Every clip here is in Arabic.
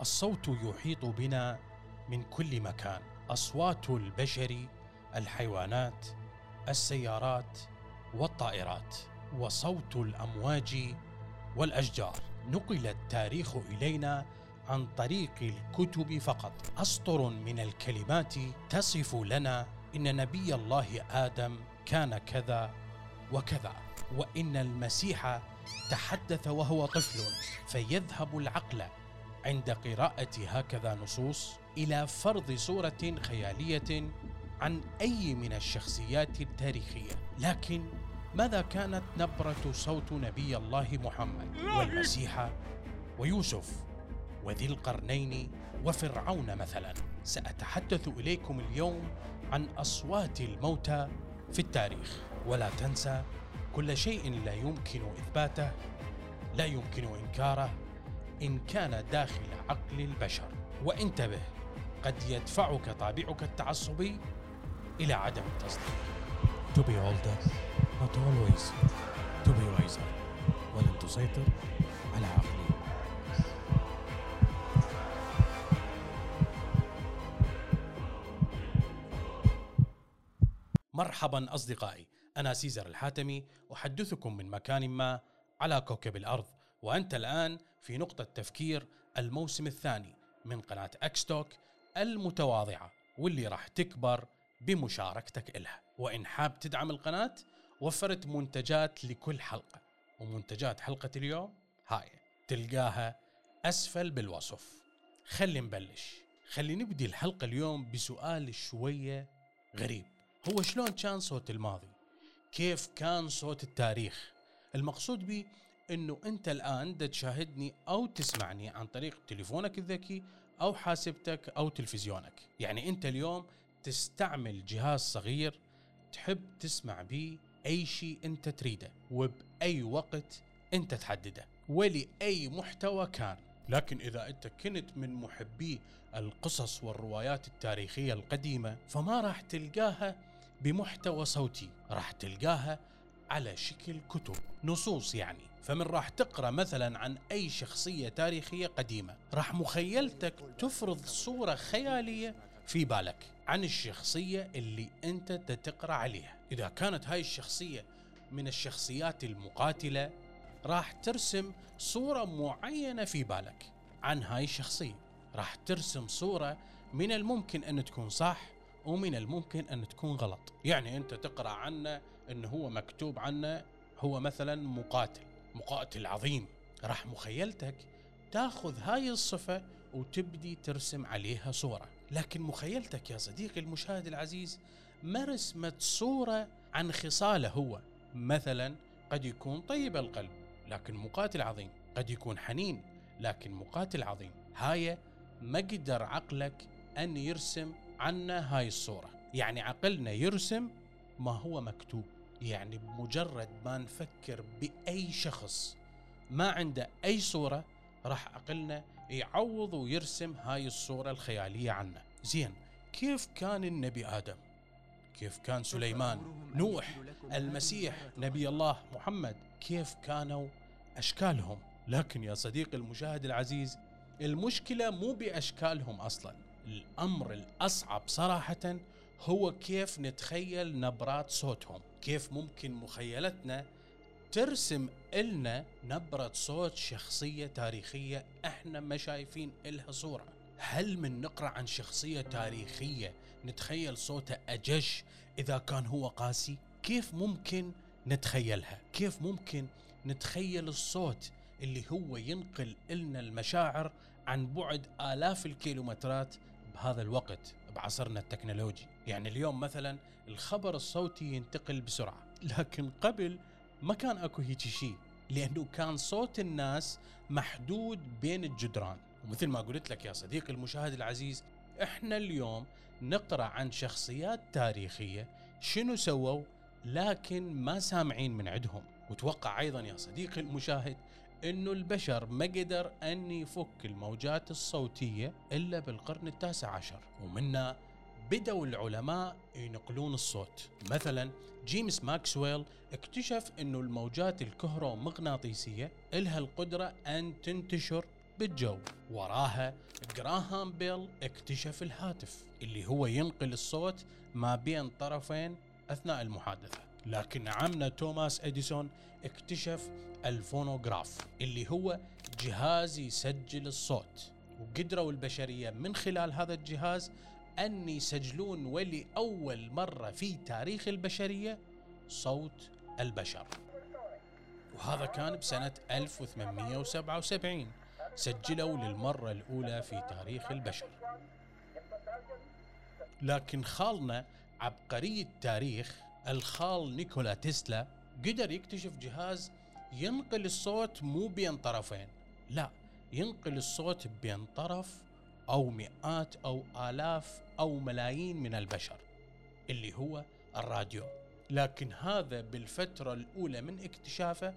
الصوت يحيط بنا من كل مكان. أصوات البشر الحيوانات السيارات والطائرات وصوت الأمواج والأشجار. نقل التاريخ إلينا عن طريق الكتب فقط. أسطر من الكلمات تصف لنا إن نبي الله آدم كان كذا وكذا وإن المسيح تحدث وهو طفل فيذهب العقل عند قراءة هكذا نصوص إلى فرض صورة خيالية عن أي من الشخصيات التاريخية. لكن ماذا كانت نبرة صوت نبي الله محمد والمسيح ويوسف وذي القرنين وفرعون مثلا؟ سأتحدث إليكم اليوم عن أصوات الموتى في التاريخ. ولا تنسى كل شيء لا يمكن إثباته لا يمكن إنكاره إن كان داخل عقل البشر. وانتبه قد يدفعك طابعك التعصبي إلى عدم التصديق. To be older, not always. To be wiser. ولن تسيطر على عقلي. مرحبا أصدقائي. أنا سيزر الحاتمي. أحدثكم من مكان ما على كوكب الأرض. وأنت الآن في نقطة تفكير الموسم الثاني من قناة XTALK المتواضعة واللي راح تكبر بمشاركتك إلها. وإن حاب تدعم القناة وفرت منتجات لكل حلقة. ومنتجات حلقة اليوم هاي تلقاها أسفل بالوصف. خلي نبلش. خلي نبدي الحلقة اليوم بسؤال شوية غريب. هو شلون كان صوت الماضي؟ كيف كان صوت التاريخ؟ المقصود بي إنه أنت الآن دا تشاهدني أو تسمعني عن طريق تليفونك الذكي أو حاسبتك أو تلفزيونك. يعني أنت اليوم تستعمل جهاز صغير تحب تسمع بيه أي شيء أنت تريده وبأي وقت أنت تحدده ولأي محتوى كان. لكن إذا أنت كنت من محبي القصص والروايات التاريخية القديمة فما راح تلقاها بمحتوى صوتي. راح تلقاها على شكل كتب نصوص يعني. فمن راح تقرأ مثلا عن أي شخصية تاريخية قديمة راح مخيلتك تفرض صورة خيالية في بالك عن الشخصية اللي أنت تقرا عليها. إذا كانت هاي الشخصية من الشخصيات المقاتلة راح ترسم صورة معينة في بالك عن هاي الشخصية. راح ترسم صورة من الممكن أن تكون صح ومن الممكن أن تكون غلط. يعني أنت تقرأ عنه انه هو مكتوب عنه هو مثلا مقاتل مقاتل عظيم. راح مخيلتك تاخذ هاي الصفة وتبدي ترسم عليها صورة. لكن مخيلتك يا صديقي المشاهد العزيز ما رسمت صورة عن خصاله هو. مثلا قد يكون طيب القلب لكن مقاتل عظيم. قد يكون حنين لكن مقاتل عظيم. هاي ما قدر عقلك أن يرسم عنا هاي الصورة. يعني عقلنا يرسم ما هو مكتوب. يعني بمجرد ما نفكر بأي شخص ما عنده أي صورة راح عقلنا يعوض ويرسم هاي الصورة الخيالية عنه. زين كيف كان النبي آدم؟ كيف كان سليمان؟ نوح المسيح نبي الله محمد كيف كانوا أشكالهم؟ لكن يا صديقي المشاهد العزيز المشكلة مو بأشكالهم أصلا. الأمر الأصعب صراحة هو كيف نتخيل نبرات صوتهم؟ كيف ممكن مخيلتنا ترسم إلنا نبرة صوت شخصية تاريخية إحنا ما شايفين إلها صورة؟ هل من نقرأ عن شخصية تاريخية نتخيل صوته أجش إذا كان هو قاسي؟ كيف ممكن نتخيلها؟ كيف ممكن نتخيل الصوت اللي هو ينقل إلنا المشاعر عن بعد آلاف الكيلومترات بهذا الوقت بعصرنا التكنولوجي؟ يعني اليوم مثلا الخبر الصوتي ينتقل بسرعة لكن قبل ما كان أكو هيك شيء لأنه كان صوت الناس محدود بين الجدران. ومثل ما قلت لك يا صديقي المشاهد العزيز إحنا اليوم نقرأ عن شخصيات تاريخية شنو سووا لكن ما سامعين من عندهم. وتوقع أيضا يا صديقي المشاهد إنه البشر ما قدر أن يفك الموجات الصوتية إلا بالقرن التاسع عشر. ومنا بدأوا العلماء ينقلون الصوت. مثلا جيمس ماكسويل اكتشف إنه الموجات الكهرومغناطيسية لها القدرة أن تنتشر بالجو. وراها جراهام بيل اكتشف الهاتف اللي هو ينقل الصوت ما بين طرفين أثناء المحادثة. لكن عمنا توماس إديسون اكتشف الفونوغراف اللي هو جهاز يسجل الصوت. وقدروا البشرية من خلال هذا الجهاز أن يسجلون ولأول مرة في تاريخ البشرية صوت البشر. وهذا كان بسنة 1877 سجلوا للمرة الأولى في تاريخ البشر. لكن خالنا عبقري التاريخ الخال نيكولا تسلا قدر يكتشف جهاز ينقل الصوت مو بين طرفين لا ينقل الصوت بين طرف أو مئات أو آلاف أو ملايين من البشر اللي هو الراديو. لكن هذا بالفترة الأولى من اكتشافه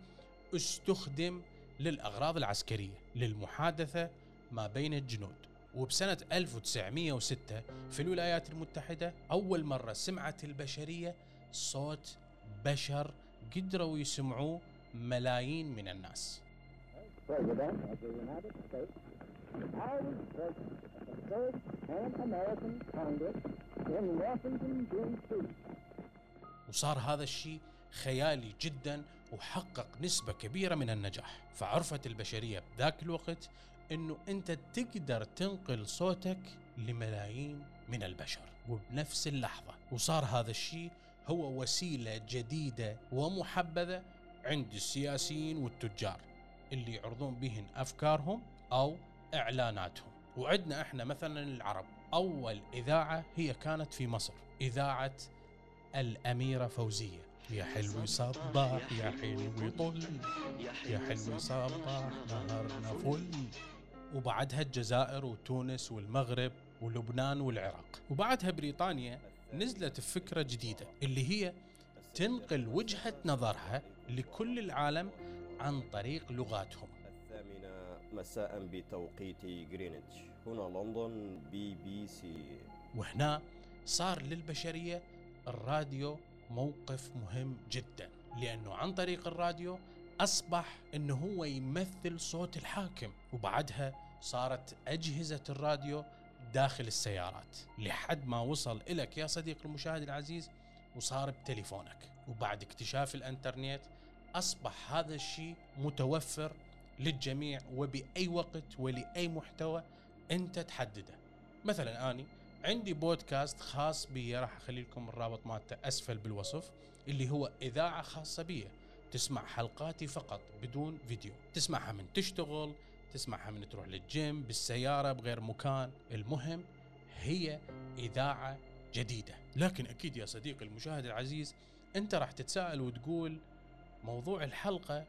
استخدم للأغراض العسكرية للمحادثة ما بين الجنود. وبسنة 1906 في الولايات المتحدة أول مرة سمعت البشرية صوت بشر قدروا يسمعوه ملايين من الناس. I was the Pan American Congress in Washington, D.C. وصار هذا الشيء خيالي جدا وحقق نسبة كبيرة من النجاح. فعرفت البشرية بذاك الوقت إنه أنت تقدر تنقل صوتك لملايين من البشر. وبنفس اللحظة. وصار هذا الشيء هو وسيلة جديدة ومحبذة عند السياسيين والتجار اللي يعرضون بهن أفكارهم أو إعلاناتهم. وعندنا إحنا مثلا العرب أول إذاعة هي كانت في مصر إذاعة الأميرة فوزية. يا حلو صباح يا حلو طل يا حلو صباح نهارنا فل. وبعدها الجزائر وتونس والمغرب ولبنان والعراق. وبعدها بريطانيا نزلت فكرة جديدة اللي هي تنقل وجهة نظرها لكل العالم عن طريق لغاتهم. مساء بتوقيت جرينتش هنا لندن بي بي سي. وهنا صار للبشرية الراديو موقف مهم جدا لأنه عن طريق الراديو أصبح أنه هو يمثل صوت الحاكم وبعدها صارت أجهزة الراديو داخل السيارات. لحد ما وصل إلك يا صديق المشاهد العزيز وصار بتليفونك. وبعد اكتشاف الإنترنت أصبح هذا الشيء متوفر للجميع وبأي وقت ولأي محتوى أنت تحدده. مثلا أني عندي بودكاست خاص بي راح أخلي لكم الرابط مالته أسفل بالوصف اللي هو إذاعة خاصة بي. تسمع حلقاتي فقط بدون فيديو. تسمعها من تشتغل تسمعها من تروح للجيم بالسيارة بغير مكان. المهم هي إذاعة جديدة. لكن أكيد يا صديقي المشاهد العزيز أنت راح تتساءل وتقول موضوع الحلقة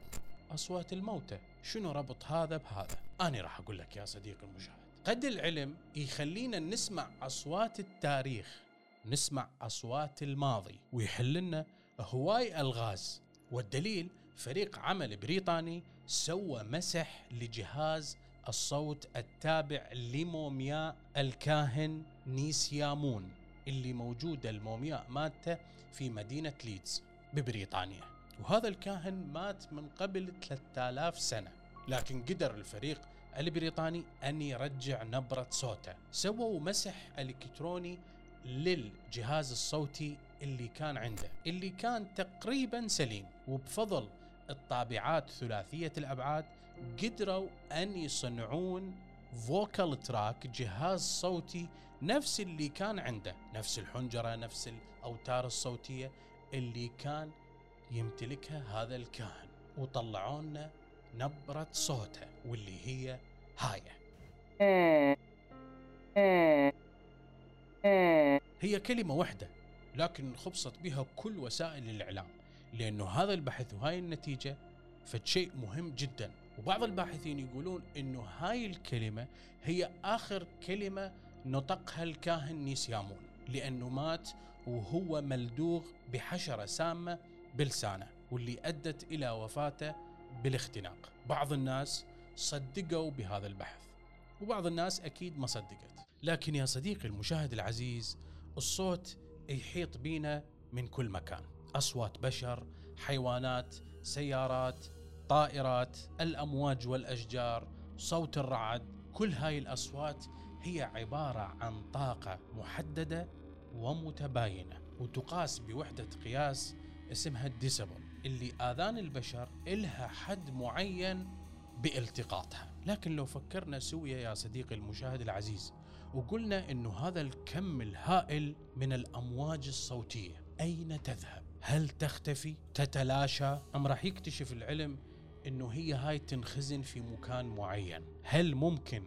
أصوات الموتى. شنو ربط هذا بهذا؟ أنا راح أقول لك يا صديقي المشاهد. قد العلم يخلينا نسمع أصوات التاريخ نسمع أصوات الماضي ويحل لنا هواي الغاز. والدليل فريق عمل بريطاني سوى مسح لجهاز الصوت التابع لمومياء الكاهن نيسيامون اللي موجودة المومياء مالته في مدينة ليدز ببريطانيا. وهذا الكاهن مات من قبل 3000 سنة لكن قدر الفريق البريطاني أن يرجع نبرة صوته. سووا مسح إلكتروني للجهاز الصوتي اللي كان عنده اللي كان تقريبا سليم. وبفضل الطابعات ثلاثية الأبعاد قدروا أن يصنعون فوكال تراك جهاز صوتي نفس اللي كان عنده. نفس الحنجرة نفس الأوتار الصوتية اللي كان يمتلكها هذا الكاهن وطلعوا لنا نبرة صوته واللي هي هاية. هي كلمة واحدة لكن خبصت بها كل وسائل الإعلام لأنه هذا البحث وهاي النتيجة فد شيء مهم جدا. وبعض الباحثين يقولون أنه هاي الكلمة هي آخر كلمة نطقها الكاهن نيسيامون لأنه مات وهو ملدوغ بحشرة سامة بلسانه واللي أدت إلى وفاته بالاختناق. بعض الناس صدقوا بهذا البحث وبعض الناس أكيد ما صدقت. لكن يا صديقي المشاهد العزيز الصوت يحيط بينا من كل مكان. أصوات بشر حيوانات سيارات طائرات الأمواج والأشجار صوت الرعد كل هاي الأصوات هي عبارة عن طاقة محددة ومتباينة وتقاس بوحدة قياس اسمها الديسبل اللي آذان البشر إلها حد معين بالتقاطها لكن لو فكرنا سويا يا صديقي المشاهد العزيز وقلنا إنه هذا الكم الهائل من الأمواج الصوتية أين تذهب؟ هل تختفي؟ تتلاشى؟ أم راح يكتشف العلم إنه هي هاي تنخزن في مكان معين؟ هل ممكن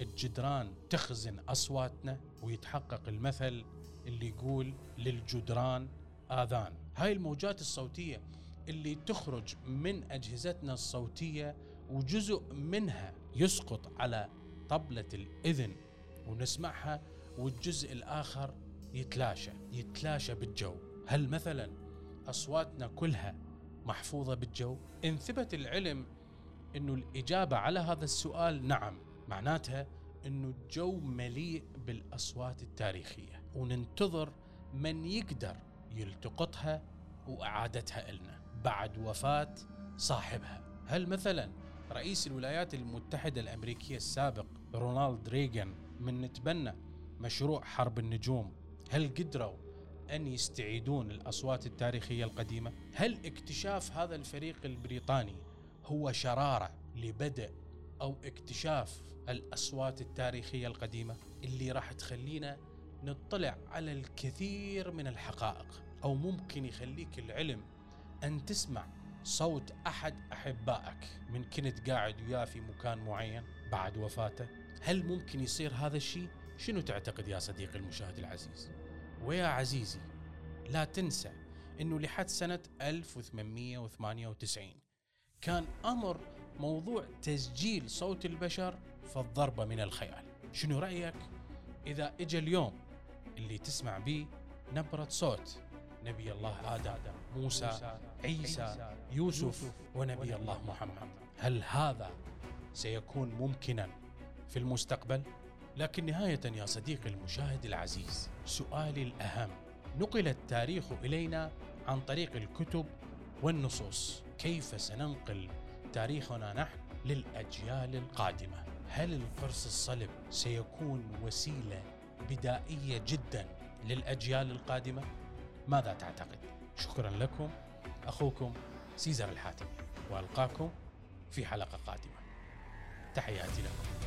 الجدران تخزن أصواتنا ويتحقق المثل اللي يقول للجدران آذان؟ هاي الموجات الصوتية اللي تخرج من أجهزتنا الصوتية وجزء منها يسقط على طبلة الإذن ونسمعها والجزء الآخر يتلاشى يتلاشى بالجو. هل مثلا أصواتنا كلها محفوظة بالجو؟ إن ثبت العلم إنه الإجابة على هذا السؤال نعم معناتها إنه الجو مليء بالأصوات التاريخية. وننتظر من يقدر يلتقطها وإعادتها لنا بعد وفاة صاحبها هل مثلا رئيس الولايات المتحدة الأمريكية السابق رونالد ريغان من نتبنى مشروع حرب النجوم هل قدروا أن يستعيدون الأصوات التاريخية القديمة؟ هل اكتشاف هذا الفريق البريطاني هو شرارة لبدء أو اكتشاف الأصوات التاريخية القديمة اللي راح تخلينا نطلع على الكثير من الحقائق أو ممكن يخليك العلم أن تسمع صوت أحد أحبائك من كنت قاعد وياه في مكان معين بعد وفاته هل ممكن يصير هذا الشيء؟ شنو تعتقد يا صديقي المشاهد العزيز؟ ويا عزيزي لا تنسى إنه لحد سنة 1898 كان أمر موضوع تسجيل صوت البشر فالضربة من الخيال شنو رأيك إذا اجى اليوم اللي تسمع به نبرة صوت نبي الله آدم موسى عيسى يوسف ونبي الله محمد. هل هذا سيكون ممكنا في المستقبل؟ لكن نهاية يا صديقي المشاهد العزيز سؤالي الأهم نقل التاريخ إلينا عن طريق الكتب والنصوص. كيف سننقل تاريخنا نحن للأجيال القادمة؟ هل القرص الصلب سيكون وسيلة بدائية جدا للأجيال القادمة؟ ماذا تعتقد؟ شكرا لكم أخوكم سيزر الحاتم وألقاكم في حلقة قادمة تحياتي لكم